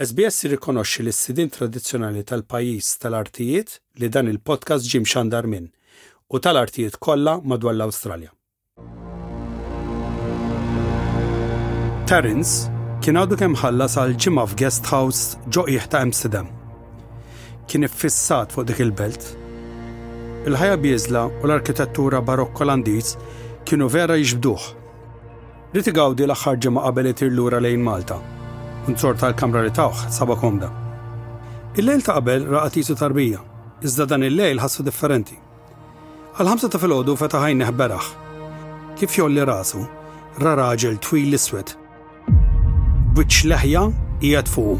SBS jirrikonoxxi lis-sidien tradizzjonali tal-pajjiż tal-artijiet li dan il-podcast ġie mxandar minn u tal-artijiet kollha madwar l-Awstralja. Terence kien għadu kemm ħallas għal ġimgħa f'guest house ġo qiegħ ta' Amsterdam. kien iffissat fuq dik il-belt. Il-ħajja bieżla u l-arkitettura barokk Olandiż kienu vera jiġbduh. Ried igawdi l-aħħar ġimgħa qabel itir lura lejn Malta, u n-zor tal-kamra li tawh sabha komda. Il-lejl ta' qabel ra qatisu tarbija, iżda dan il-lejl ħassu differenti. Għall-ħamsa ta' filgħodu fetaħ għajnejh beraħ. Kif jgħolli rasu, ra raġel twil iswed b'wiċċ leħja qiegħed fuqu.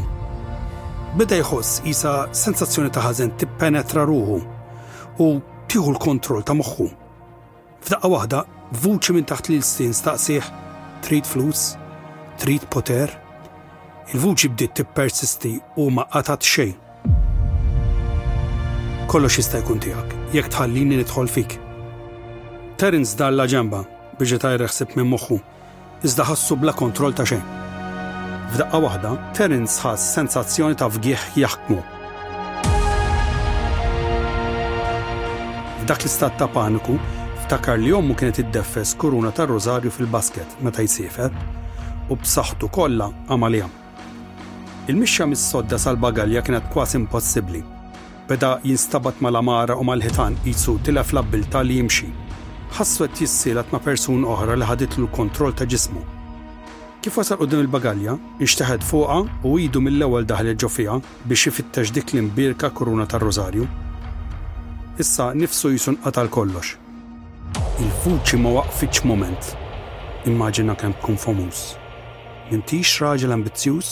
Beda jħoss qisha sensazzjoni ta' ħażen tippenetra ruħu u tieħu l-kontroll ta' moħħu. F'daqqa waħda, vuċi minn taħt l-ilstin staqsih trid flus, trid poter. Il-vuċi bdiet tippersisti u ma qatat xejn. Kollox jista' jkun tiegħek jekk tħallini nidħol fik. Terence dalla ġenbha biex itajr ħsieb minn moħħu, iżda ħassu bla kontroll ta' xejn. F'daqqa waħda, Terence ħass sensazzjoni ta' fgieħ jaħkmu. F'dak l-istat ta' paniku, ftakar li ommu kienet iddeffes kuruna tar-rużarju fil-basket meta jsiefer u b'saħħtu kollha għamaliha. Il-mixja mis-sodda sal-bagalja kienet kważi impossibbli. Beda jinstabat mal-għamara u mal-ħitan qisu tilef l-abbiltà li jimxi. Ħassu qed jissielet ma' persuna oħra li ħaditlu l-kontroll ta' ġismu. Kif wasal quddiem il-bagalja, inxteħet fuqha u idu mill-ewwel daħlet ġo fiha biex ifittex dik l-imbierka kuruna tar-Rużarju. Issa nifsu qisu nqatal kollox. Il-vuċi ma waqfitx mument. Immaġina kemm tkun famuż. M'intix raġel ambizzjuż?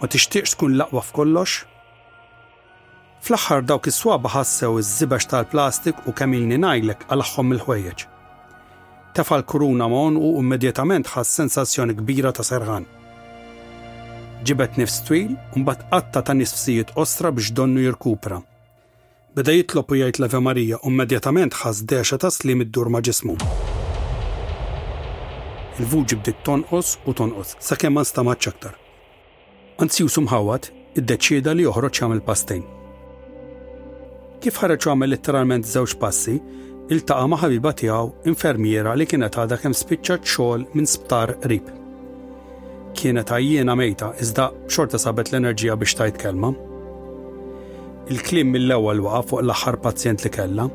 Ma tixtieqx tkun l-aqwa f'kollox? Fl-aħħar dawk is-swaba' ħassew iż-żibeġ tal-plastik u kemm ilni ngħidlek qalagħhom mill-ħwejjeġ. Tefa' l-kuruna ma' għonqu u immedjatament ħass sensazzjoni kbira ta' serħan. Ġibed nifs twil u mbagħad qatta' ta' nifsijiet qosra biex donnu jirkupra. Beda jitlob u jgħid l-Ave Maria u immedjatament ħass dehxa ta' sliem iddur ma' ġismu. Il-vuċi bdiet tonqos u tonqos sakemm ma nstamaatx aktar. Anzjuż u mħawwad, iddeċieda li joħroġ jagħmel passtejn. Kif ħareġ u għamel litteralment żewġ passi, iltaqa' ma' ħabiba tiegħu, infermiera li kienet għadha kemm spiċċat xogħol minn sptar qrib. Kienet għajjiena mejta iżda xorta sabet l-enerġija biex tgħid kelma. Il-kliem mill-ewwel waqa' fuq l-aħħar pazjent li kellha.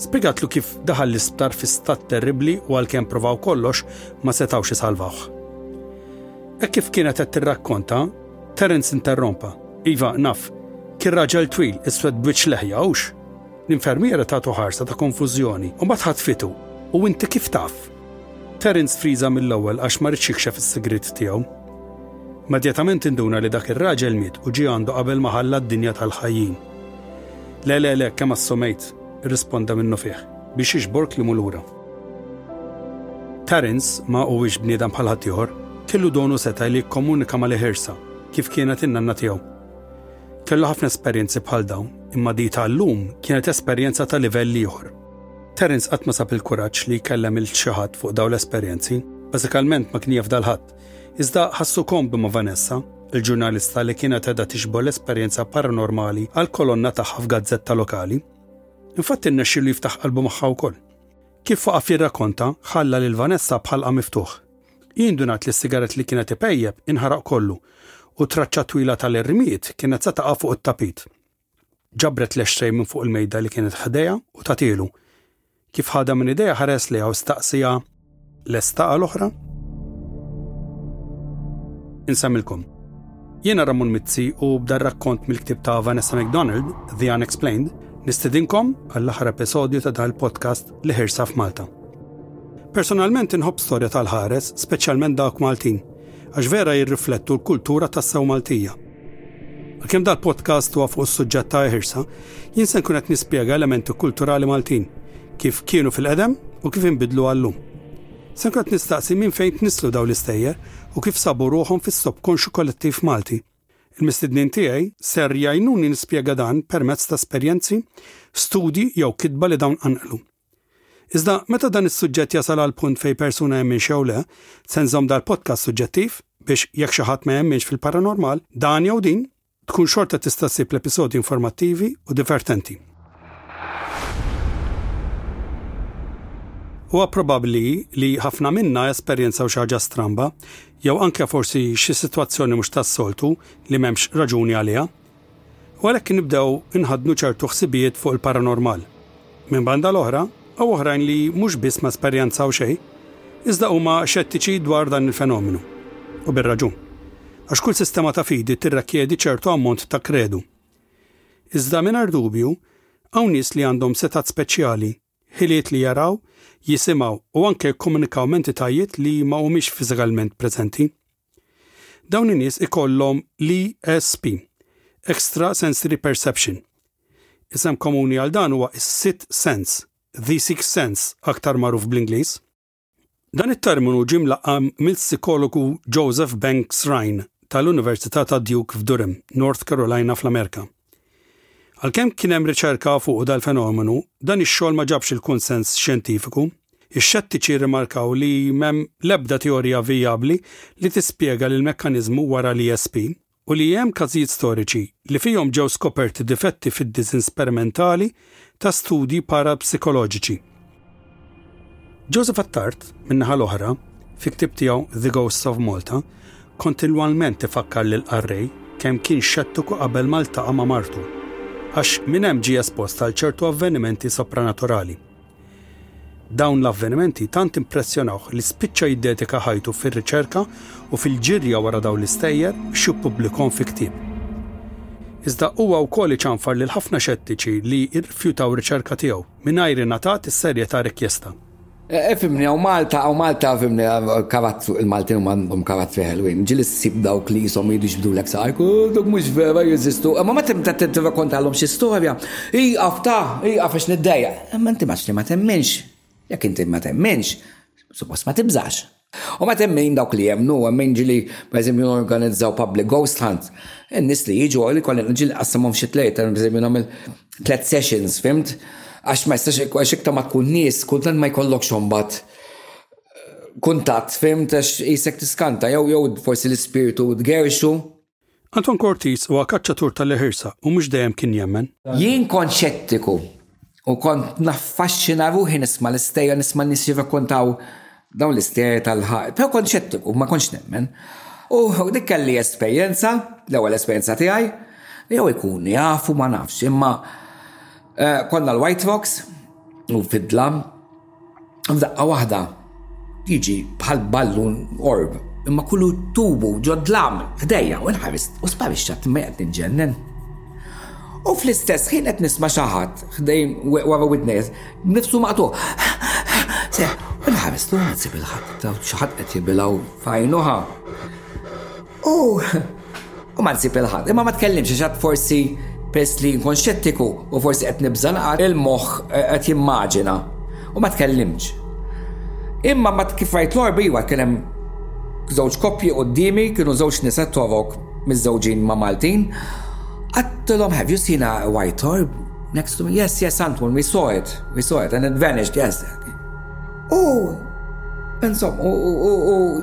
Spjegatlu kif daħal l-isptar fi stat terribbli u għalkemm provaw kollox ma setgħux isalvawh. Hekk kif kienet qed tirrakkonta, Terence interrompa. Iva, naf, kien raġel twil, iswed bwiċċ leħja, hux? L-infermiera tagħtu ħarsa ta' konfużjoni u mbagħad ħatfitu. U inti kif taf? Terence friża mill-ewwel għax ma riedx jikxef is-sigriet tiegħu. Immedjatament induna li dak ir-raġel miet u ġie għandu qabel ma ħalla d-dinja tal-ħajjin. Le, le, le, kemm assumejt, irrisponda minnufih, biex jiġbork li mhu lura. Terence ma huwiex bniedem bħal ħaddieħor, kellu don u seta' li jikkomunika ma' liħirsa, kif kienet in-nanna tiegħu. Kellu ħafna esperjenzi bħal dawn, imma di ta' llum kienet esperjenza ta' livell ieħor. Terence qatt ma sab il-kuraġġ li jkellem lil xi ħadd fuq dawn l-esperjenzi. Bażikalment ma kien jafda 'l ħadd. Iżda ħassu komdu ma' Vanessa, il-ġurnalista li kienet qiegħda tixbor l-esperjenza paranormali għall-kolonna tagħha f'gazzetta lokali. Infatti rnexxielu jiftaħ qalbu magħha wkoll. Kif waqaf jirrakonta, ħalla lil Vanessa b'ħalqa miftuħ. Hi indunat li s-sigarett li kienet ipejjep inħaraq kollu u traċċa twila tal-irmied kienet sa taqa' fuq it-tapit. Ġabret l-ashtray minn fuq il-mejda li kienet ħdejha u tagħtielu. Kif ħadha minn idejha ħares lejha u staqsieha, Lesta għal oħra? Insemmilkom. Jiena Ramon Mizzi u b'dan rakkont mill-ktieb ta' Vanessa McDonald, The Unexplained, nistedinkom għall-aħħar episodju ta' dan il-podcast li ħirsa f'Malta. Personalment inħobb storja tal-ħares, speċjalment dawk Maltin, għax vera jirriflettu l-kultura tas-sew Maltija. Għalkemm dal-podcast huwa fuq is-suġġett ta' eħirsa, jien se nkun qed nispjega elementi kulturali Maltin, kif kienu fil-qedem u kif inbidlu għal-lum. Se nkun qed nistaqsi minn fejn tnisslu dawn l-istejjer u kif sabu ruħhom fis-subkonxju kollettiv Malti. Il-mistednin tiegħi ser jgħinuni nispjega dan permezz ta' esperjenzi, studji jew kitba li dawn qanqlu. Iżda meta dan is-suġġett jasal għal punt fejn persuna jemminx jew le, se nżomm dal-podcast suġġettiv biex jekk xi ħadd ma jemminx fil-paranormal, dan jew din, tkun xorta tista' ssib l-episodji informattivi u divertenti. Huwa probabbli li ħafna minna esperjenzaw xi ħaġa stramba, jew anke forsi xi sitwazzjoni mhux tas-soltu li m'hemmx raġuni għaliha, U għalhekk nibdew inħaddnu ċertu ħsibijiet fuq il-paranormal. Minn banda l-oħra, hawn oħrajn li mhux biss ma esperjenzaw xejn, iżda huma xettiċi dwar dan il-fenomenu. U bir-raġun. Għax kull sistema ta' fidi tirrekjedi ċertu ammont ta' kredu. Iżda mingħajr dubju, hawn nies li għandhom setgħat speċjali ħiliet li jaraw, jisimgħu u anke jikkomunikaw m'entitajiet li ma humiex fiżikalment preżenti. Dawn in-nies ikollhom l-ESP, Extra Sensory Perception. Isem komuni għal dan huwa is-sitt sens, the sixth sense aktar magħruf bl-Ingliż. Dan it-terminu ġie mlaqqa' mill-psikologu Joseph Banks Rhine tal-Università ta' Duke f'Durham, North Carolina fl-Amerika. Għalkemm kien hemm riċerka fuqu dal-fenomenu, dan ix-xogħol ma ġabx il-kunsens xjentifiku. Ix-xettiċi rrimarkaw li m'hemm l-ebda teorija vijabbli li tispjega l-mekkaniżmu wara l-ESP u li hemm każijiet storiċi li fihom ġew skoperti difetti fid-diżinn sperimentali ta' studji parapsikoloġiċi. Joseph Attard, min-naħa l-oħra, fi ktieb tiegħu The Ghosts of Malta, kontinwalment ifakkar lil qarrej kemm kien xettiku qabel ma ltaqa' ma' martu, għax minn hemm ġie espost għal ċertu avvenimenti sopranaturali. Dawn l-avvenimenti tant impressjonawh li spiċċa jiddedika ħajtu fir-riċerka u fil-ġirja wara dawn l-istejjer biex jippubblikahom fi ktieb. Iżda huwa wkoll iċanfar lil ħafna xettiċi li rrifjutaw riċerka tiegħu mingħajr ingħatat is-serjetà rikjesta. Fimni, hawn Malta, hawn Malta, fimni, karazzu, il-Maltin huma għandhom karazzi ħelwin. Ġili ssib dawk li jisom jidux bdulek saqajk, dok mhux vera jeżistu. Ma ma tibda tirrakontalhom xi storja, Ieqaf ta, ieqaf għax niddejjaq. Imma inti m'għadx li ma temminx. Jekk inti ma temminx, suppost ma tibżax. U ma temmin dawk li jemmnu, jemmin ġieli pereżempju norganizzaw public ghost hunt. In-nies li jiġu li kolli ġieli nqassamhom f'xi tliet, pereżempju nagħmel tliet sessions, fimt? Għax ma jistax għax iktar ma tkun nies, kultant ma jkollokx mbagħad kuntatt, fimt, għax qisek tiskanta jew jew forsi l-ispirtu tgerrxu. Anton Cortis huwa kaċċatur ta' leħirsa u mhux dejjem kien jemmen. Jien kont xettiku u kont naffaxxina ruħi nisma' l-isterja, nisma' n-nies jirrakkontaw dawn l-isterja tal-ħajt. Però kont xettiku, ma kontx nemmen. U dik kelli esperjenza, l-ewwel esperjenza tiegħi, jew ikun jaf u ma nafx, imma konna l-White Rocks u fid-dlam, F'daqqa waħda jiġi bħal ballun orb, imma kullu tubu ġodlam ħdejja u nħarist u sparixxa timma qed nġennen. U fl-istess ħin qed nisma' xi ħadd ħdejn wara widnejs nifsu maqtu. Se, u nħarist u nsib il-ħadd xi ħadd qed jibilgħu f'għajnuha. U u ma nsib lil ħadd. Imma ma tkellimx għax għad forsi pess li nkun xettiku u forsi qed nibża' naqgħad il-moħħ eh, qed jimmaġina u ma tkellimx. Imma ma kif rajt l-orbi iwa kien hemm żewġ koppji qudiemi kienu żewġ nisa tovok miż-żewġin ma' Maltin. Għattilhom have you seen a white orb next to me? Yes, yes, Anton, we saw it, we saw it and it vanished, yes. U, insomma, u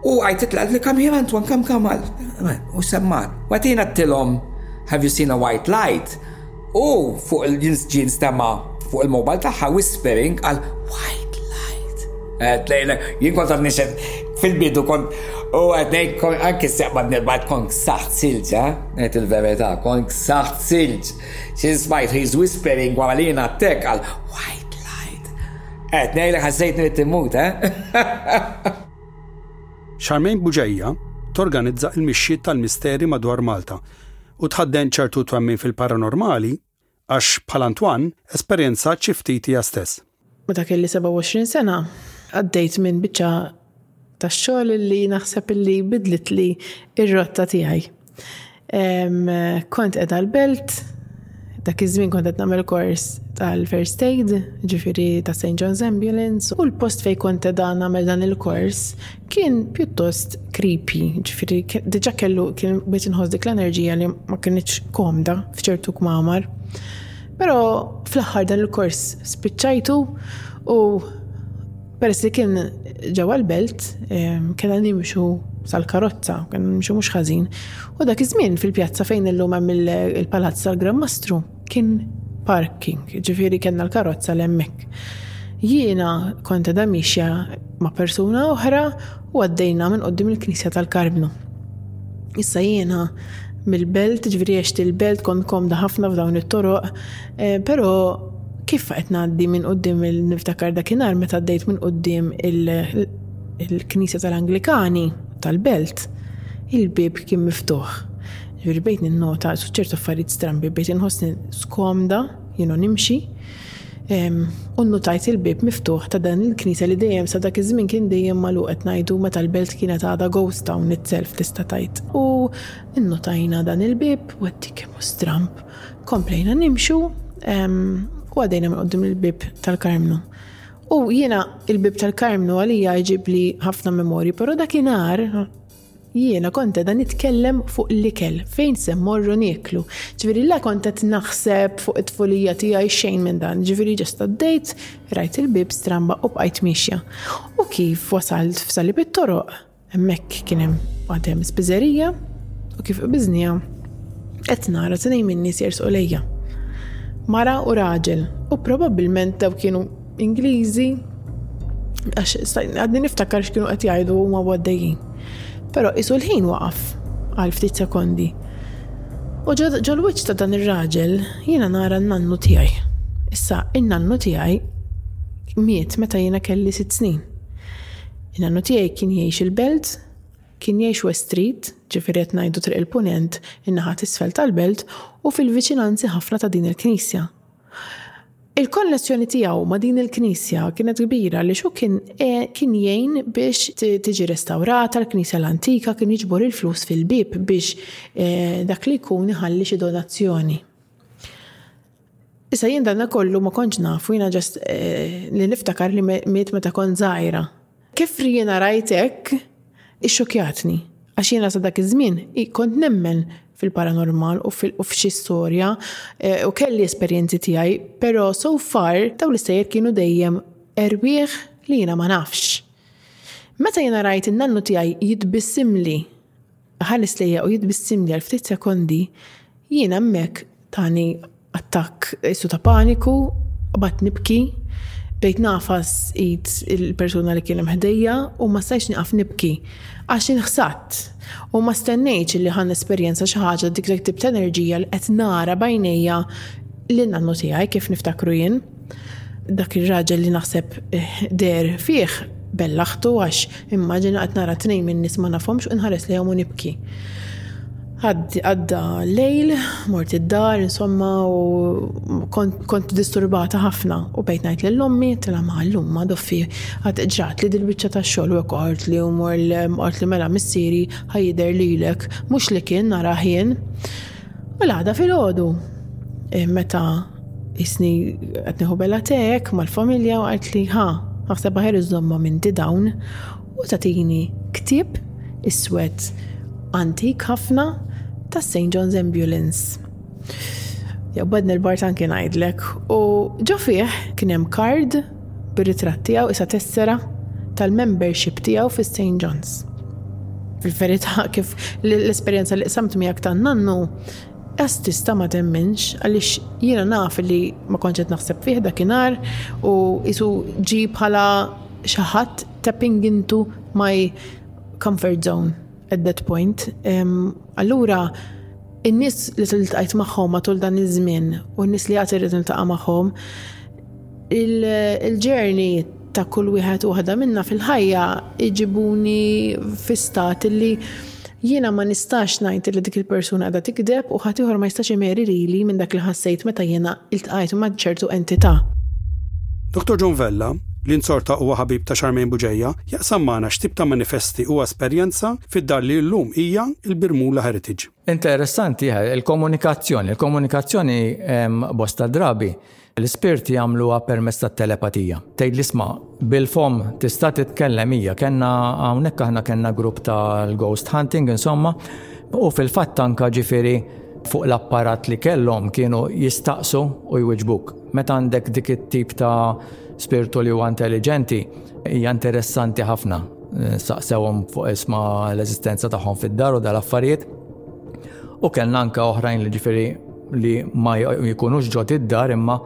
U għajtit l-qalbi kam here Antoine, kam kam għal. U semmat. Watina t-tilom, have you seen a white light? U fuq il-ġin stema fuq il-mobile taħħa whispering għal white light. Eh, Tlejna, jien kont għadnixet fil-bidu kont u għadnej kont anki seqbad nirbat kont saħt silġ, eh? għet il-verita, kont saħt silġ. Xin smajt, he's whispering għalina t-tek għal white light. Għet nejli ħassejt nirtimut, eh? Charmaine Bugeja torganizza l-mixjiet tal-misteri madwar Malta u tħadden ċertu twemmin fil-paranormali għax, bħal Antoine, esperjenzat xi ftit hija stess. Meta kelli 27 sena, għaddejt minn biċċa tax-xogħol li naħseb li bidlitli r-rotta tiegħi. Kont qed għal-belt, dak iż-żmien kont qed nagħmel kors tal-First Aid, ġifieri ta' St. John's Ambulance, u l-post fejn kont qed nagħmel dan il-kors kien pjuttost creepy, ġifieri diġà kellu kien biex inħoss dik l-enerġija li ma kienx komda f'ċertu kmamar. Però fl-aħħar dan il-kors spiċċajtu u Peress li kien ġewwa l-belt, ehm, kena nimxu sal-karozza, kien nimxu mhux ħażin. U dak iż-żmien fil-pjazza fejn illum hemm il-palazz tal-Gran Mastru kien parking, ġifieri kellna l-karozza l hemmhekk. Jiena kont da mixja ma' persuna oħra u għaddejna minn qoddim il-Knisja tal-Karbnu. Issa jiena mill-belt, ġifieri għext il-belt kont komda ħafna f'dawn it-toroq, Eh, Pero kif qed ngħaddi minn qudiem il-niftakar dakinhar meta għaddejt minn qudiem il-Knisja tal-Anglikani tal-Belt, il-bib kien miftuħ. Ġifieri bejt ninnota ċertu affarijiet strambi bejt inħossni skomda jienu nimxi. U nnutajt il-bib miftuħ ta' dan il-knisja li dejjem sa dak iż-żmien kien dejjem magħluq qed ngħidu meta l-belt kienet għadha ghost town itself tista' tgħid. U nnutajna dan il-bib u għeddi kemm stramb. Komplejna nimxu u għadejna minn qoddim il-bib tal-Karmnu. U jiena il-bib tal-Karmnu għalija jġib li ħafna memori, pero dakinhar jiena konta dan nitkellem fuq l-ikel fejn se morru nieklu. Ġifieri la konta naħseb fuq it-tfulija tiegħi xejn minn dan. Ġifieri ġesta d-dejt, rajt il-bib stramba u bqajt miexja. U kif wasalt f'salib it-toroq, Hemmhekk kien hemm għad hemm spiżerija u kif qbiżniha qed nara tnejn min-nies jersqu lejja. Mara u raġel u probabbilment daw kienu Ingliżi għax għadni niftakar x'kienu qed jgħidu huma għaddejjin. Però isu l-ħin waqaf għal ftit sekondi. U ġol wiċċ ta' dan ir-raġel jiena nara n-nannu tiegħi. Issa, in-nannu tiegħi miet meta jiena kelli sitt snin. In-nannu tiegħi kien jgħix il-Belt, kien jgħix West Street, ġifieri qed ngħidu Triq il-Punent, in-naħa t'isfel tal-Belt, u fil-viċinanzi ħafna ta' din il-knisja. Il-konnessjoni tiegħu ma' din il-knisja kienet kbira għaliex hu kien kien jgħin biex tiġi restawrata l-knisja l-antika, kien jiġbor il-flus fil-bieb biex dak li jkun iħalli xi donazzjoni. Issa jien danna kollu ma kontx nafu, jiena ġast eh, li niftakar li miet meta kont żgħira. Kif jiena rajt hekk, ixxokjatni. Għax jiena sa dak iż-żmien kont nemmen fil-paranormal u f'xi storja eh, u kelli esperjenzi tiegħi, però so far daw l-istejjer kienu dejjem erwieħ li jiena ma nafx. Meta jiena rajt in-nannu tiegħi jitbissimli ħares lejja u jitbissimli għal ftit sekondi, jien hemmhekk tani attakk isu ta' paniku, bat nibki, bdejt nagħfas id il-persuna li kien hemm ħdejja u ma stajtx nieqaf nibki għax inħsadt u ma stennejtx li ħa nesperjenza xi ħaġa dik it-tip ta' enerġija li qed nara b'għajnejja lin-nannu tiegħi kif niftakru jien. Dak ir-raġel li naħseb eh, der fih bellaħtu għax immaġina qed nara tnejn minn nies ma nafhomx u nħares lejhom u nibki. Għadda lejl, mort id-dar, insomma, u kont disturbata ħafna u bejt ngħid lil ommi tela ma llum ma doffi għad ġrat li dil-biċċa tax-xogħol u hekk li umor qort li mela missieri ħajjider lilek mhux li kien nara ħin. U l-għada fil-ħodu eh, meta Isni qed nieħu bella tek mal-familja u għalt li ħa, naħseb aħjar iżomma minn di dawn u tatini ktib iswed antik ħafna ta' St. John's Ambulance. Jabbad nil-bart anki ngħidlek u ġo fih kien hemm kard bir-ritratt tiegħu isa tessera tal-membership tiegħu fis St. John's. Fil-verità kif l-esperjenza li qsamt miegħek tan-nannu Għax tista' ma temminx, għaliex jiena naf li ma kontx qed naħseb fih dakinhar u qisu ġie bħala xi ħadd tapping into my comfort zone at that point. Allura in-nies li tltqajt magħhom matul dan iż-żmien u n-nies li għad irrid niltaqa' magħhom Il-ġerni ta' kull wieħed waħda minna fil-ħajja iġibuni fi stat li jiena ma nistax ngħid li dik il-persuna għadha tikdeb u ħatiħor ma jistax imeri lili minn dak li ħassejt meta jiena iltqajt ma' ċertu entità. Dottor John Vella, li nzorta huwa ħabib ta' Charmaine Bugeja, jaqsam magħna x'tip ta' manifesti huwa esperjenza fid-dar li illum hija l-Birmula Heritage. Interessanti, il-komunikazzjoni. Il-komunikazzjoni bosta drabi L-ispirti jagħmluha permezz tat-telepatija. Tgħidli sma' bil-fomm tista' titkellem hija kellna hawnhekk aħna kellna grupp tal-ghost hunting insomma u fil-fatt anka ġifieri fuq l-apparat li kellhom kienu jistaqsu u jwiġbuk. Meta għandek dik it-tip ta' spirtu li huwa intelligenti hija interessanti ħafna eh, saqsewhom fuq isma l-eżistenza tagħhom fid-dar u dal-affarijiet. U kellna anka oħrajn li ġifieri li ma jkunux ġod id-dar imma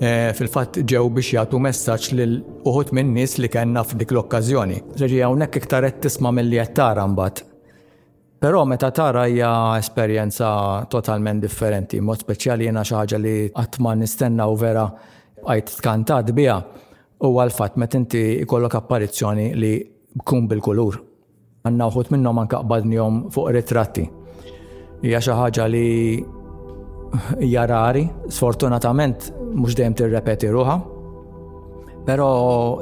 eh, fil-fatt ġew biex jagħtu messaġġ lil uħut minn nies li kellna f'dik l-okkażjoni. Ġiġi hawnhekk iktar qed tisma' milli qed tara mbagħad. Però meta tara hija esperjenza totalment differenti, mod speċjali jiena xi ħaġa li qatt ma nistenna u vera bqajt tkantat biha huwa l-fatt meta inti jkollok apparizzjoni li tkun bil-kulur. Għanna uħut minnhom anka qbadnihom fuq ritratti. Hija xi ħaġa li hija rari, sfortunatament mhux dejjem tirrepeti ruha. Però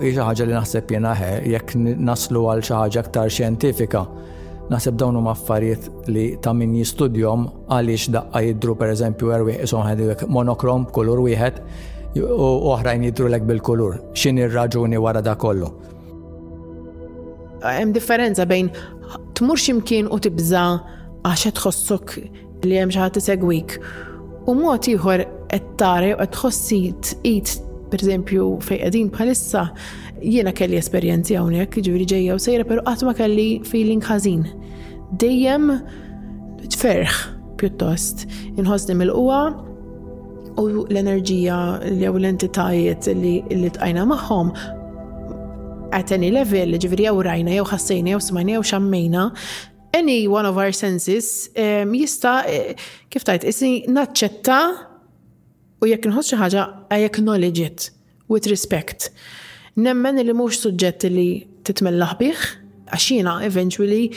hija xi ħaġa li naħseb jiena jekk naslu għal xi ħaġa aktar xjentifika, naħseb dawn huma affarijiet li ta' min jistudjom għaliex daqqa jidru pereżempju erwieħ isom ħedilek monokrom kulur wieħed u oħrajn jidru lek bil-kulur. X'inhi r-raġuni wara da kollu? Hemm differenza bejn tmur ximkien u tibża għax qed tħossok li hemm xi ħadd isegwik. U mod ieħor qed tara jew qed tħossi tqid pereżempju fejn qegħdin bħalissa jiena kelli esperjenzi hawnhekk, ġifieri ġejja u sejra però qatt ma kelli feeling ħażin. Dejjem tferħ pjuttost. Inħossni mill-qwa U l-enerġija jew l-entitajiet li tqajna magħhom at any level, ġiviri jew rajna, jew ħassejna, jew smajna, jew xammejna, any one of our senses um, jista eh, kif tajt, isni naċċetta u jekk nħoss xi ħaġa I acknowledge it. With respect. Nemmen illi mhux suġġett li titmella ħbih, għax jiena eventually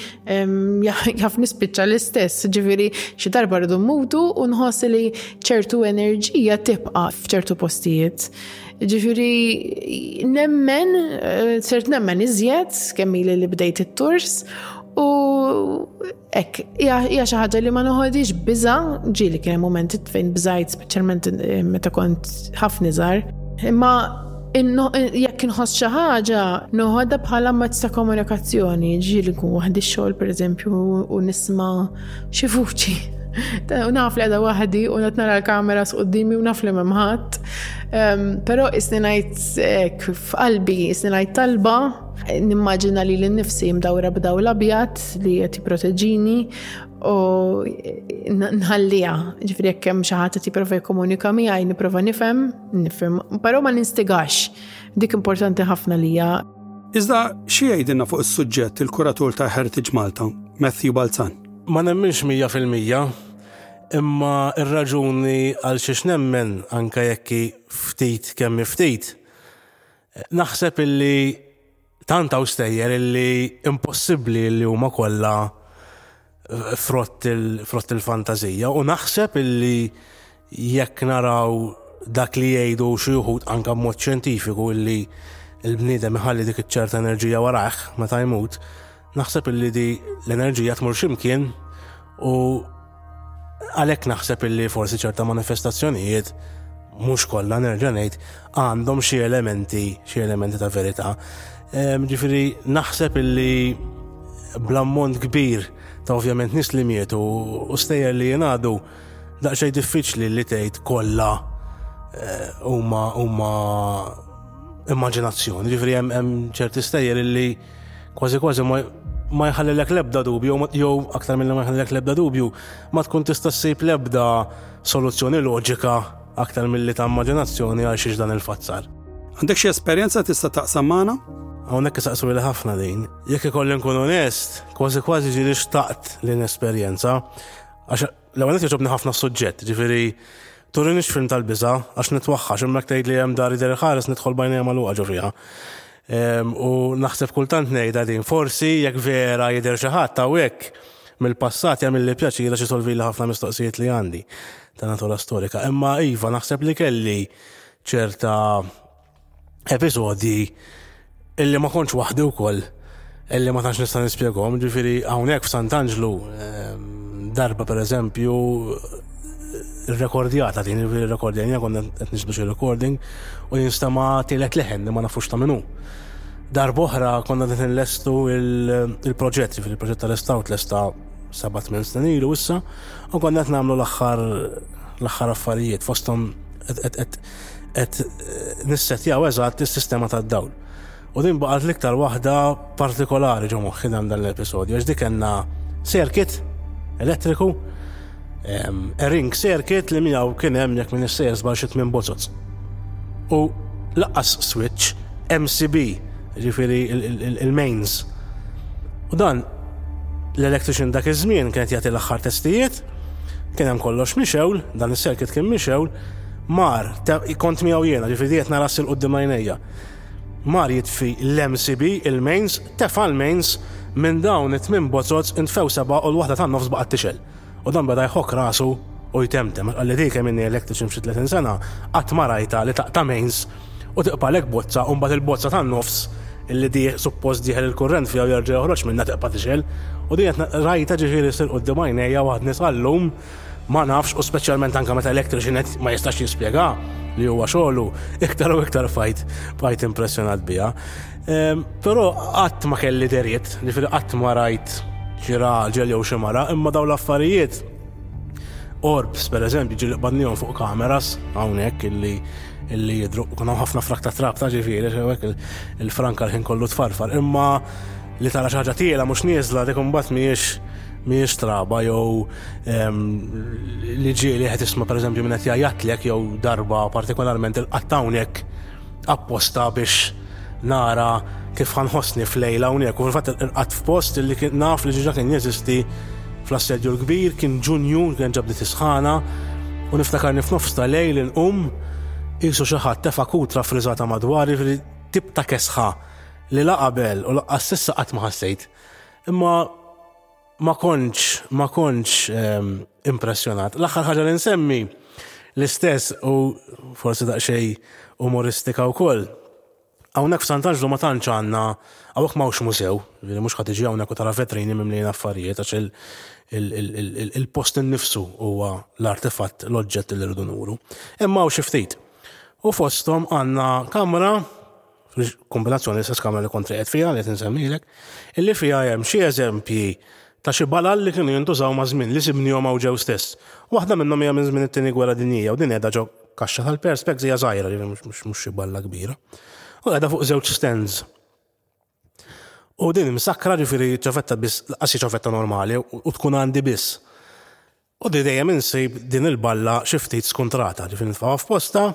jaf nispiċċa l-istess, ġifiri xi darba rridu mmutu u nħoss li ċertu enerġija tibqa' f'ċertu postijiet. Ġifiri nemmen, eh, sert nemmen iżjed kemm li bdejt it-turs u Ek, hija xi ħaġa li ma noħodix biża' ġieli kien hemm momenti fejn bżajt speċjalment eh, meta kont ħafna żgħar. Imma jekk inħoss xi ħaġa noħodha bħala mezz ta' komunikazzjoni, ġieli nkun waħdi xogħol pereżempju u nisma' xi vuċi. U naf li għada waħdi u qed nara l-kamera squddimi u naf li m'hemm ħadd. Ehm, però isni ngħid f'qalbi, isni ngħid talba Nimmaġina li l-nifsi mdawra b'daw l-abjad li qed jipproteġini u nħallija, ġifri jekk hemm xi ħadd qed jipprova jikkomunika miegħi nipprova nifhem, nifhem, però ma ninstigax. Dik importanti ħafna lija. Iżda xi jgħidilna fuq is-suġġett il-kuratur ta' Heritage Malta, Matthew Balzan. Ma nemminx mija fil-mija, imma ir-raġuni għal xiex nemmen anke jekk ftit kemm ftit Naħseb illi tant hawn stejjer illi impossibbli li huma kollha frott il-fantażija u naħseb illi jekk naraw dak li jgħidu xi wħud anke b'mod xjentifiku illi l-bniedem iħalli dik iċ-ċerta enerġija warajh meta jmut, Naħseb illi di l-enerġija tmur ximkien u għalhekk naħseb illi forsi ċerta manifestazzjonijiet mhux kollha nerġa' ngħid għandhom xi elementi, xi elementi ta' verità. Ehm, ġifieri naħseb illi bl-ammont kbir ta' ovvjament nis li mietu u stejjer li jenadu daqxej diffiċli li tgħid kollha eh, huma huma immaġinazzjoni, ġifri hemm ċerti stejjer li Kważi kważi ma jħallilek lebda dubju, jew aktar mill ma jħallilek lebda dubju, ma tkun tista' ssib lebda soluzzjoni loġika aktar mill-li ta' immaġinazzjoni għal xiex dan il-fazzar. Għandek xi esperjenza tista' taqsam magħna? Hawnhekk isaqsu li ħafna din. Jekk ikolli nkun onest, kważi kważi ġieli xtaqt li nesperjenza, għax L-ewwel qed jogħġobni ħafna s-suġġett, ġifieri turinix film tal-biża' għax nitwaħħax imma jekk tgħid li hemm dar idher ħares nidħol bajnejja magħluqa ġo fiha. Ehm, u naħseb kultant ngħidha din, forsi jekk vera jidher xi ħadd hawnhekk mill-passat jagħmilli pjaċir għax isolvili ħafna mistoqsijiet li għandi ta' natura storika. Imma iva naħseb li kelli ċerta episodji illi ma kontx waħdi wkoll illi ma tantx nista' nispjegahom, ġifieri hawnhekk f'Sant'Anġlu ehm, darba pereżempju rekordjata din il-rekordjanja konna qed nisbu xi recording u jinstema' tielet leħen li ma nafux ta' minnu. Darboħra konna qed nlestu il-proġett, ġifieri il-proġett tal-estaw tlesta sabat minn snin ilu issa u konna qed nagħmlu l-aħħar l-aħħar affarijiet fosthom qed nissettjaw eżatt is-sistema tad-dawl. U din baqgħet l-iktar waħda partikolari ġo moħħi dan dan l-episodju, għax dik kellna circuit elettriku, a ring circuit li miegħu kien hemm jekk minn issejjer żbal xi tmien bozoz. U laqas switch MCB, ġifieri il-mains. U dan l-electrician dak iż-żmien kienet jagħti l-aħħar testijiet, kien hemm kollox mixewl, dan is-circuit kien mixewl, Mar, kont miegħu jiena, ġifieri qed nara s-sil quddiem għajnejja. Mar jitfi l-MCB, il-mains, tefa' l-mains, minn dawn it-tmien bozzoz intfew sebgħa u l-waħda tan-nofs baqgħet tixgħel. U dan beda jħokk rasu u jtemtem għax qalli dik hemm inni electrician f'xi tletin sena qatt ma rajtha li taqta' mains u tiqpa' lek bozza u mbagħad il-bozza tan-nofs li dieh suppost dieħel il-kurrent fiha u jerġa' joħroġ minnha tiqpa' tixgħel u din qed rajtha ġifieri ssir quddiem għajnejja u għadni sal-lum Ma nafx, u speċjalment anke meta electrician qed ma jistax jispjegha, li huwa xogħlu, iktar u iktar fajt bqajt impressjonat biha. Però qatt ma kelli deriet, ġifieri qatt ma rajt xi raġel jew xi mara, imma dawn l-affarijiet orbs pereżempju ġieli qbadnihom fuq kameras hawnhekk illi illi jidru, kun hawn ħafna frak ta' trab ta' ġifieri, il-franka l-ħin kollu tfarfar, imma Li tara xi ħaġa tqiela mhux nieżla dik imbagħad mhijiex mhijiex traba jew ehm, li ġieli qed isma' pereżempju minn qed jgħajatlek jew darba partikolarment il-qatt hawnhekk apposta biex nara kif ħanħossni f'lejla hawnhekk u fil-fatt il-qatt f'post li kien naf li ġiġa kien jeżisti fl-assedju l-kbir kien Ġunju kien ġabni tisħana u niftakarni f'nofs ta' lejl inqum qisu xi ħadd tefa' kutra friżata madwari tip ta' kesħa li la qabel u laqqas s'issa qatt ma ħassejt. Imma ma kontx ma kontx ehm, impressjonat. L-aħħar ħaġa li nsemmi l-istess u forsi daqsxej umoristika wkoll. Hawnhekk f'Sant'Aġlu ma tantx għandna hawnhekk m'hawnx musew, jiġifieri mhux ħadd iġi hawnhekk u tara vetrini mimlin affarijiet għax il-post innifsu huwa l-artefatt l-oġġett li rridu nuru. Imma hawn xi ftit. U fosthom għandna kamra fil-kombinazzjoni stess kamra li kont qed fiha li qed insemmilek, illi fiha hemm xi eżempji ta' xi balal li kienu jintużaw maż-żmien li sibnihom hawn ġew stess. Waħda minnhom hija minn żmien it-Tieni Gwerra Dinjija u din qiegħda ġo kaxxa tal-perspex hija żgħira, ġifieri mhux mhux xi balla kbira. U qiegħda fuq żewġ stands. U din msakkra ġifieri ċafetta biss, qassi ċafetta normali u tkun għandi biss. U di dejjem insib din il-balla xi ftit skuntrata, ġifi nitfgħuha f'postha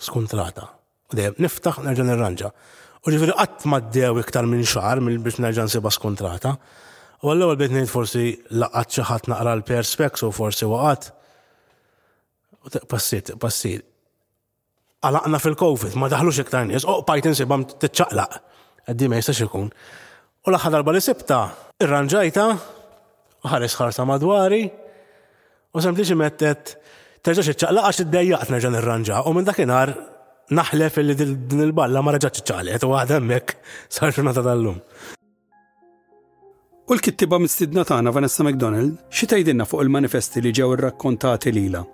skuntrata. U dejjem niftaħ nerġa' nirranġa. U ġifieri qatt m'għaddew iktar minn xahar mill biex nerġa' nsibha skuntrata. U għall-ewwel bdejt ngħid forsi laqgħat xi ħadd naqra l-perspex u forsi waqgħet. U tiqpassiet, tiqpassiet. Għalaqna fil-Covid, ma daħlux iktar nies, oqpajt insibhom tiċċaqlaq. Għaddi ma jistax ikun. U l-aħħar darba li sibta, irranġajta, u ħares ħarsa madwari, u sempliċi mettet terġax iċċaqlaq għax id-dejjaqt nerġa' nirranġa. U minn dakinhar naħlef li din il-balla ma reġgħet iċċaqlet u għadha hemmhekk sar ġurnata tal-lum. U l-kittiba mistidna tagħna Vanessa McDonald xi tgħidilna fuq il-manifesti li ġew irrakkontati lilha?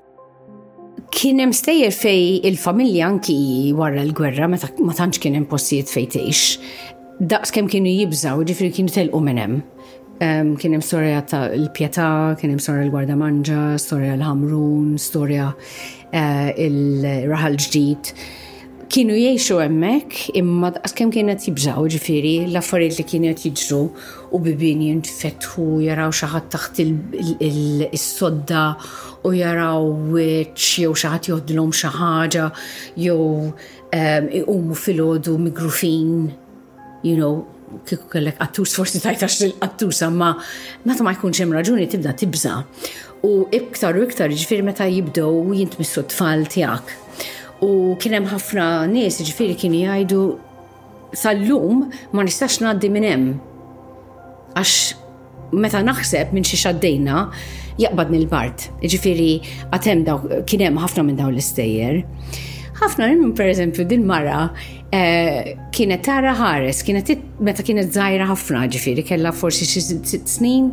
Kien hemm stejjer fej il-familja anki wara l-gwerra meta ma tantx kien hemm postijiet fejn tgħix. Daqs kemm kienu jibżaw, ġifieri kienu telqu minn hemm. Ehm, kien hemm storja ta' l-pjetà, kien hemm storja l-gwarda manġa, storja l-ħamrun, storja eh, il-raħal ġdid. kienu jiexu hemmhekk imma daqskemm kien qed jibżgħu ġifieri l-affarijiet li kienu qed jiġru u bibien jintfetħu jaraw xi ħadd taħt is-sodda u jaraw wiċċ jew xi ħadd joħdilhom xi ħaġa jew ehm, iqumu filgħodu migrufin You know, kieku kellek qattus forsi tajtax lil qattus ma meta ma jkunx hemm raġuni tibda tibża. U iktar u iktar ġifieri meta jibdew jintmissu t-tfal tiegħek. U kien hemm ħafna nies ġifieri kienu jgħidu sal-lum ma nistax ngħaddi minn hemm. Għax meta naħseb minn xi xaddejna jaqbadni l-bart. Ġifiri, għatem daw, kienem ħafna minn daw l-istejjer. ħafna minn per eżempju din mara eh, kienet tara ħares, kienet meta kienet zaħira ħafna ġifiri, kella forsi xi snin,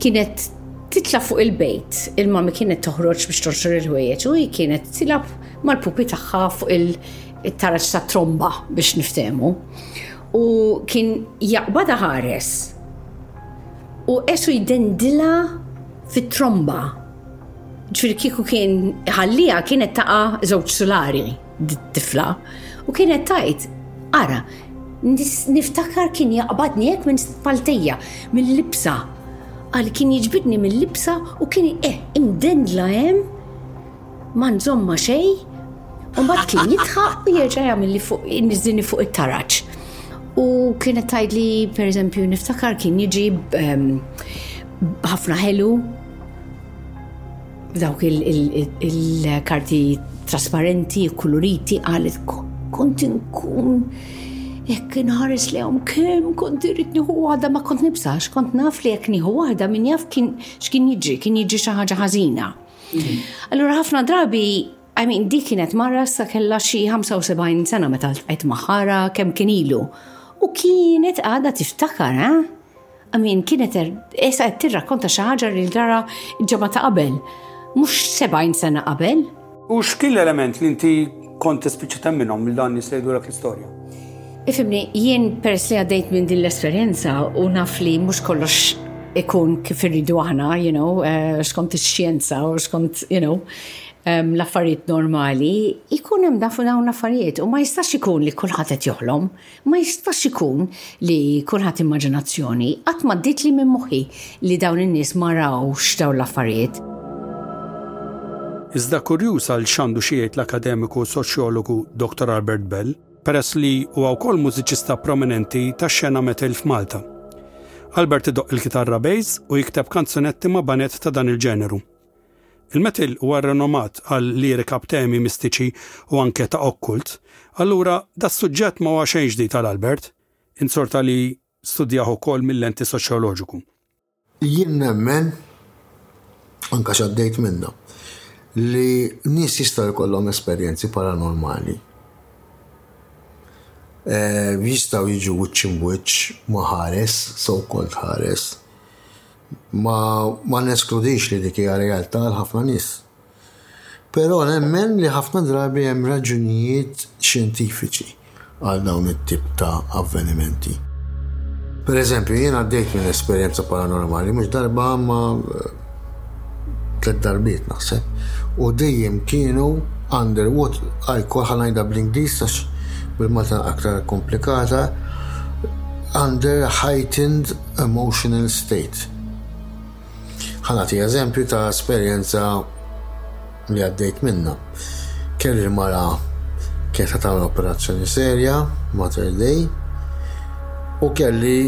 kienet titla fuq il-bejt, il-mami kienet toħroġ biex torxor il-ħwejjeġ u kienet tilab mal-pupi tagħha fuq il-taraġ ta' tromba biex niftemu. U kien jaqbadha ħares. U esu jdendilha fit-tromba. Ġifieri kieku kien iħallija kienet taqa' żewġ sulari tifla. U kienet tajt, ara, niftakar kien jaqbadni hekk minn spaltejja, mill-libsa. Qal kien jiġbidni mill-libsa u kien eh, imdendla hemm Ma nżomm ma' xejn, u mbagħad kien jitħaq u jerġa' jagħmel li fuq inniżżini fuq it-taraġ. U kienet tgħidli pereżempju niftakar kien jiġi ehm, ħafna ħelu dawk il-karti trasparenti, kuluriti, għalet kont inkun jekk inħares li għom kem kont irrit nieħu waħda ma kont nibsax, kont naf li jekk nieħu waħda min jaf x'kien jiġri, kien jiġri xi ħaġa ħażina. Allura ħafna drabi I mean, di kienet marra sa kella xi 75 sena meta l-tqajt maħara kemm kien ilu. U kienet għada tiftakar, ha? Eh? I mean, kienet er, esa qed tirrakkonta xi ħaġa li ġara ġemma ta' qabel, mhux 70 sena qabel. U x'kien l-element li inti Kont tispiċċa temminhom li dan jista' jgħidulek l-istorja. Ifimni, jien peress li għaddejt minn din l-esperjenza u naf li mhux kollox ikun kif irridu aħna, you know, eh, skont ix-xjenza u skont, you know, l-affarijiet normali, ikun hemm dafu dawn l-affarijiet u ma jistax ikun li kulħadd qed joħlom Ma jistax ikun li kulħadd immaġinazzjoni, qatt m'għaddietli minn moħħi li dawn in-nies ma rawx dawn l-affarijiet. Iżda kurjuż għal x'għandu xi jgħid l-akademiku u soċjologu Dottor Albert Bell, peress li huwa wkoll mużiċista prominenti tax-xena metal f'Malta. Albert idoqq il-kitarra bass u jikteb kanzunetti ma' baned ta' dan il-ġeneru. Il-metal huwa rrenomat għal lirika b'temi mistiċi u anke ta' okkult, allura das-suġġett ma huwa xejn ġdid għal Albert, inzorta li studjah ukoll mil-lenti soċjoloġiku. Jien nemmen, anke għax għaddejt minnha, li nies jistgħu jkollhom esperjenzi paranormali. Jistgħu jiġu wiċċ imbwiċċ ma' ħares, so called ħares, Ma ma neskludix li dik hija realtà għal ħafna nies. Però nemmen li ħafna drabi hemm raġunijiet xjentifiċi għal dawn it-tip ta' avvenimenti. Per eżempju, jien għaddejt minn esperjenza paranormali, mhux darba ma tliet darbiet naħseb, u dejjem kienu underwater, għajkol ħanajda bl-Ingliż għax bil-Malta aktar komplikata, under heightened Emotional state. Ħa nagħti eżempju ta' esperjenza li għaddejt minnha. Kelli l-mara kienet qed tagħmel operazzjoni serja, Mother Day, u kelli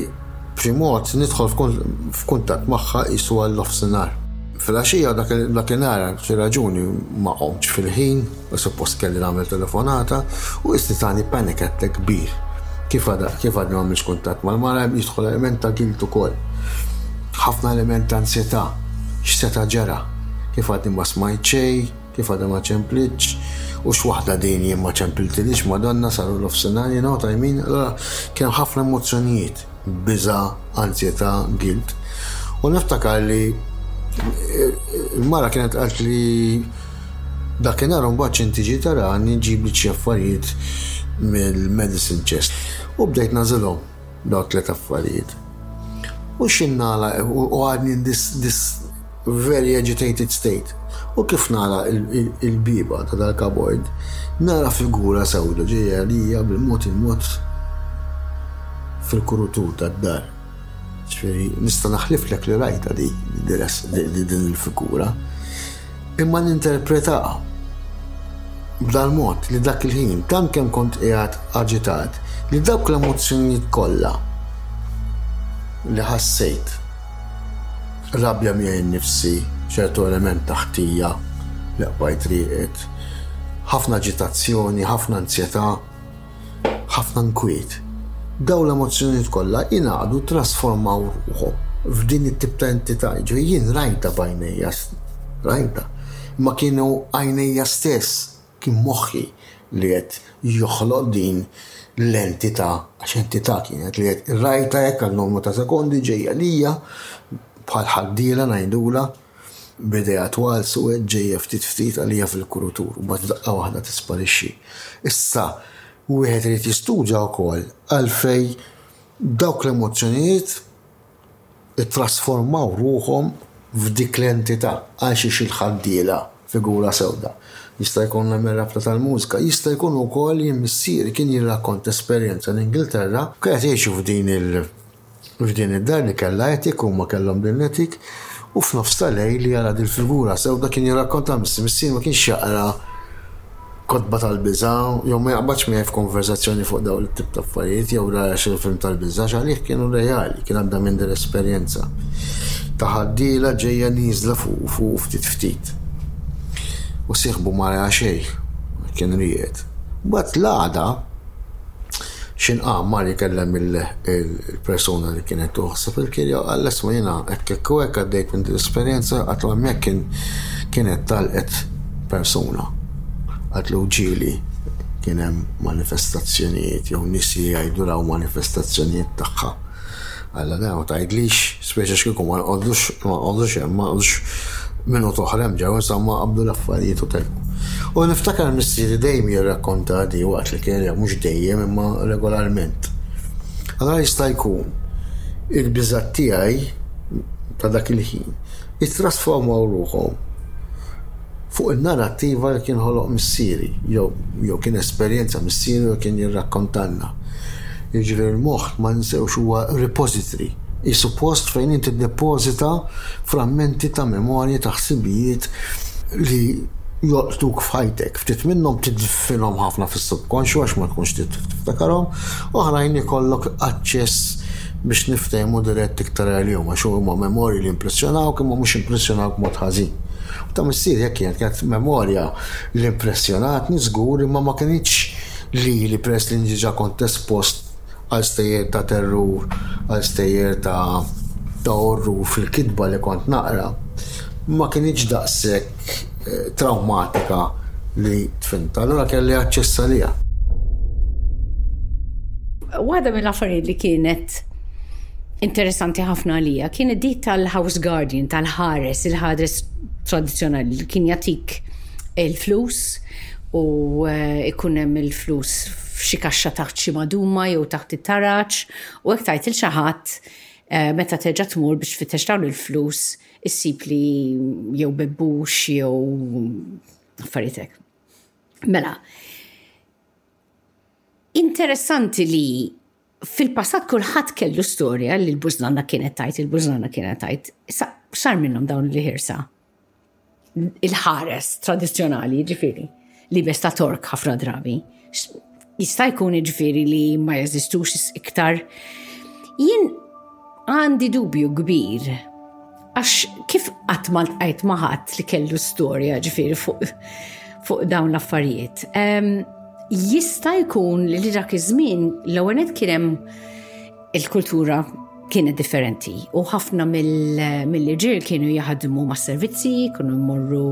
b'xi mod nidħol f'kuntatt magħha qisu għal nofsinhar. Filgħaxija dakinhar b'xi raġuni ma qomtx fil-ħin. Suppost kelli nagħmel telefonata u qisti tani panic attack kbir. Kif għadha kif għadni m'għamilx kuntatt mal-mara hemm jidħol element ta' guilt ukoll. Ħafna element ta' ansjetà. X'seta' ġara? Kif għadni ma smajt xejn, kif għadha ma ċemplitx, u x'waħda din jien ma ċempltilix Madonna saru l-offsinhar, you know what I mean? Allura kien hemm ħafna emozzjonijiet. biża', anzjetà, guilt, u niftakar li l-mara kienet qalt li dakinhar mbagħad x'inti ġi tarani ġibli xi affarijiet mill-medicine chest. U bdejt nagħżilhom dawk tliet affarijiet. U x'inhu nagħlaq u għadni very agitated state, u kif nara il-bieba ta' dal-kabord, nara figura sewda ġejja għalija bil-mod il-mod fil-kurutur tad-dar. Ġifieri, nista' naħliflek li rajtha di din il-figura, imma ninterpretaha b'dal-mod li dak il-ħin tant kemm kont qiegħed aġitat li dawk l-emozzjonijiet kollha li ħassejt Rabja miegħi nnifsi, ċertu element ta' ħtija li qbajt rieqed, ħafna aġitazzjoni, ħafna anzjetà, ħafna inkwiet. Dawn l-emozzjonijiet kollha ingħaqdu u trasformaw ruħhom f'din it-tip ta' entità, jiġifieri jien rajtha b'għajnejja, rajtha, imma kienu għajnejja stess Kien moħħi li qed joħloq din l-entità, għax entità kienet li qed irrajtha hekk għal numru ta' sekondi ġejja lija bħal ħaddiela ngħidulha b'idejha twal suwed ġejja ftit ftit għalija fil-kurutur u mbagħad f'daqqa waħda tisparixxi. Issa wieħed irid jistudja wkoll għalfejn dawk l-emozzjonijiet ittrasformaw ruħhom f'dik l-entità għal xiex il-ħaddiela, figura sewda, jista' jkun jagħmel rabta tal-mużika, jista' jkun ukoll jien missieri kien jirrakkonta esperjenza l-Ingilterra kien qed jgħixu f'din il f'din id-dar li kellha attic huma kellhom din l-attic u f'nofs ta' lejl jara dil-figura sewda kien jirrakkonta missier ma kienx jaqra kotba tal-biża' jew ma jaqbadx miegħi f'konverżazzjoni fuq dawn it-tip ta' affarijiet jew ra għaxar film tal-biża' x'għalih kienu reali, kien għadda minn din l-esperjenza ta' ħaddiela ġejja nieżla fuqu fuqu ftit ftit. U sieħbu ma ra xejn, kien riegħed. Mbagħad l-għada. x'inqam mar ikellem il-persuna li kienet toħseb il-kirja u qal isma' jiena hekk hekk u hekk għaddejt minn din l-esperjenza għatlu hemmhekk kien kienet talqet persuna. Għatlu ġieli kien hemm manifestazzjonijiet jew nies li jgħidu raw manifestazzjonijiet tagħha. Alla dejjem ma tgħidlix, speċi x'kieku ma nqogħdux, ma nqogħdux hemm, ma nqogħdux minut oħra hemm ġewwa, insomma qabdu l-affarijiet u telqu. U niftakar missieri dejjem jirrakkonta di waqt li kien, mhux dejjem imma regolarment. Allura jista' jkun il-biżgħat tiegħi ta' dak il-ħin ittrasformaw ruħhom Fuq in-narrattiva li kien ħoloq missieri, jew, jew kien esperjenza missieri u kien jirrakkontalna. Jiġifieri l-moħħ, ma ninsewx, huwa repository, qisu post fejn inti ddeppożita frammenti ta' memorji ta' ħsibijiet li jolqtuk f'ħajtek. Ftit minnhom tidfinhom ħafna fis-subkonxju għax ma tkunx trid tiftakarhom, oħrajn ikollok aċċess biex niftehmu dirett iktar għalihom għax huma memorji li impressjonawk imma mhux impressjonawk b'mod ħażin. Ta' missieri hekk kienet, kienet memorja li impressjonatni żgur imma ma kinitx lili peress li diġà kont espost għal stejjer ta' terrur, għal stejjer ta' ta' orrur fil-kitba li kont naqra, ma kinitx daqshekk trawmatika li tfhimtha, allura kelli aċċess għaliha. Waħda mill-affarijiet li kienet. interessanti ħafna għalija kien id tal-house guardian, tal-ħares, il-ħares tradizjonali li kien jatik il-flus u eh, ikun hemm il-flus f'xi kaxxa taħt xi maduma jew taħt it-taraġ u hekk tajt il ħadd eh, meta terġa' tmur biex fittex dawn il-flus issib li jew bebbux jew affaritek. Mela, interessanti li Fil-passat kulħadd kellu storja li l-bużnanna kienet tajt, il-bużnanna kienet tajt. Issa sar minnhom dawn li ħirsa. Il-ħares tradizzjonali, ġifieri, li besta tork ħafna drabi. Jista' jkun ġifieri li ma jeżistux iktar. Jien Għandi dubju kbir għax kif qatt ma ltqajt ma' ħadd li kellu storja ġifieri fuq fuq dawn l-affarijiet. Jista' jkun li dak iż-żmien l-ewwel kien hemm il-kultura kienet differenti u ħafna mill-irġiel kienu jaħdmu ma' servizzi, kienu jmorru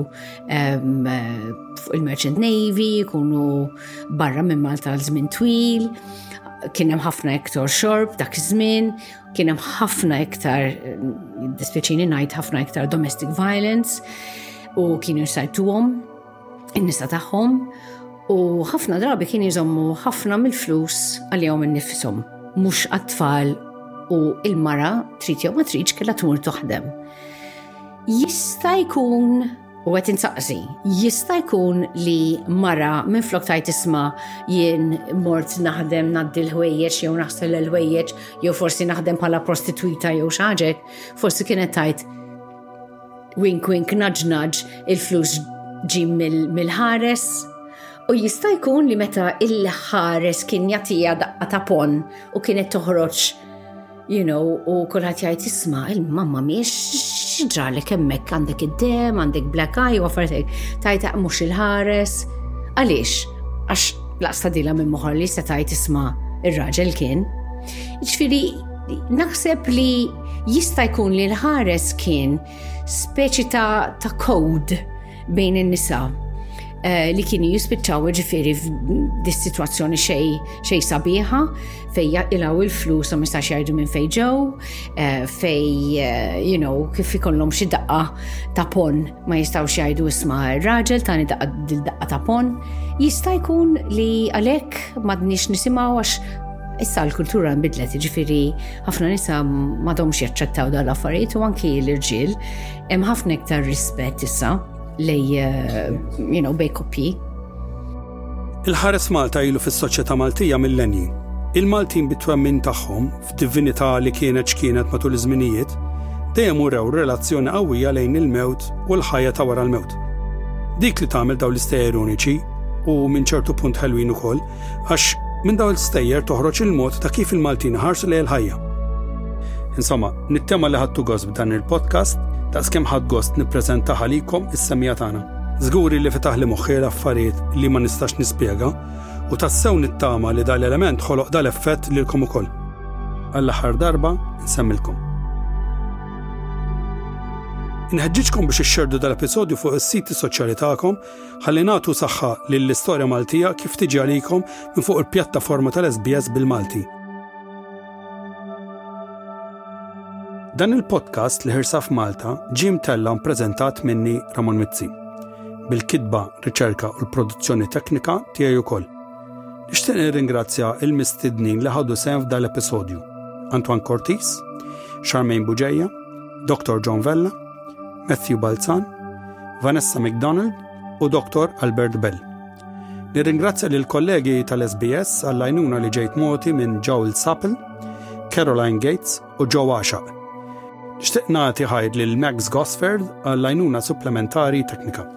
fuq il-Merchant Navy, kienu barra minn Malta għal żmien twil, kien hemm ħafna iktar xorb dak iż-żmien, kien hemm ħafna iktar dispjaċini ngħid ħafna iktar domestic violence u kienu jsajtuhom in-nisa tagħhom u ħafna drabi kien jżommu ħafna mill-flus għalihom innifishom mhux għat-tfal u il-mara trid jew ma tridx kellha tmur toħdem. Jista' jkun U għet insaqsi, jista jkun li mara minn flok tajt isma jien mort naħdem naddi l-ħwejjeġ jew naħsel l-ħwejjeġ jew forsi naħdem pala prostituita jew xaġet, forsi kienet tajt wink wink naġnaġ il-flus ġim mill-ħares. U jista jkun li meta il-ħares kien jatija daqqa ta' pon u kienet toħroġ You know, u kulħadd jgħid isma' il-mamma mhiex ġra li kemmek għandek id-dem, għandek black eye u għafartek, tajta mhux il-ħares. Għaliex? Għax laqsta dila minn moħor li se tajt isma' ir-raġel kien. Ġifieri naħseb li jista' jkun li l-ħares kien speċi ta', ta code bejn in-nisa eh, li kienu jispiċċaw ġifiri f'dis-sitwazzjoni xej xej sabiħa fej ilaw il-flus u mistax jgħidu minn fej ġew, eh, fej eh, you know, kif ikollhom xi daqqa ta' pon ma jistgħux jgħidu isma' raġel tani daqqa dil-daqqa ta' pon. Jista' jkun li għalhekk m'għadniex nisimgħu għax Issa l-kultura nbidlet, ġifiri ħafna nisa madomx jaċċettaw dal affarijiet u anki l-irġiel Hemm ħafna iktar rispett issa lej eh, you know, bej koppji. Il-ħares Malta ilu fis-soċjetà Maltija mill-lenji. Il-Maltin bit-twemmin tagħhom f'divinità li kienet x'kienet matul iż-żminijiet dejjem urew relazzjoni qawwija lejn il-mewt u l-ħajja ta' wara l-mewt. Dik li tagħmel dawn l-istejjer uniċi u minn ċertu punt ħelwin ukoll Għax minn dawn il-stejjer toħroġ il-mod ta' kif il-Maltin ħarsu lejn il-ħajja. Insomma, nittema li ħadtu gost b'dan il-podcast, ta' skem ħadd gost nippreżenta ħalikom is-semija tagħna. Żguri li fetaħ li moħħi l-affarijiet li ma nistax nispjega u tassew nittama li dal-element ħoloq dal-effett lilkom ukoll. Għall-aħħar darba nsemmilkom. Inħeġġiġkom biex ixxerdu dal-episodju fuq is-siti soċjali tagħkom Ħalli nagħtu saħħa lill-istorja Maltija kif tiġi għalikom minn fuq il-pjattaforma tal-SBS bil-Malti. Dan il-podcast li ħirsa f'Malta ġie mtella mpreżentat minni Ramon Mizzi. Bil-kitba, riċerka u l-produzzjoni teknika tiegħi ukoll. Nixtieq nirringrazzja il-mistednin li ħadu sehem f'dal episodju Antoine Cortis, Charmaine Buġeja, Dr. John Vella, Matthew Balzan, Vanessa McDonald u Dr. Albert Bell. Nirringrazzja lil kollegi tal-SBS għall-għajnuna li ġejt moti minn Joel Sappel, Caroline Gates u Joe Ashaq. Nixtieq nagħti ħajr lil Max Gosford għall-għajnuna supplementari teknika.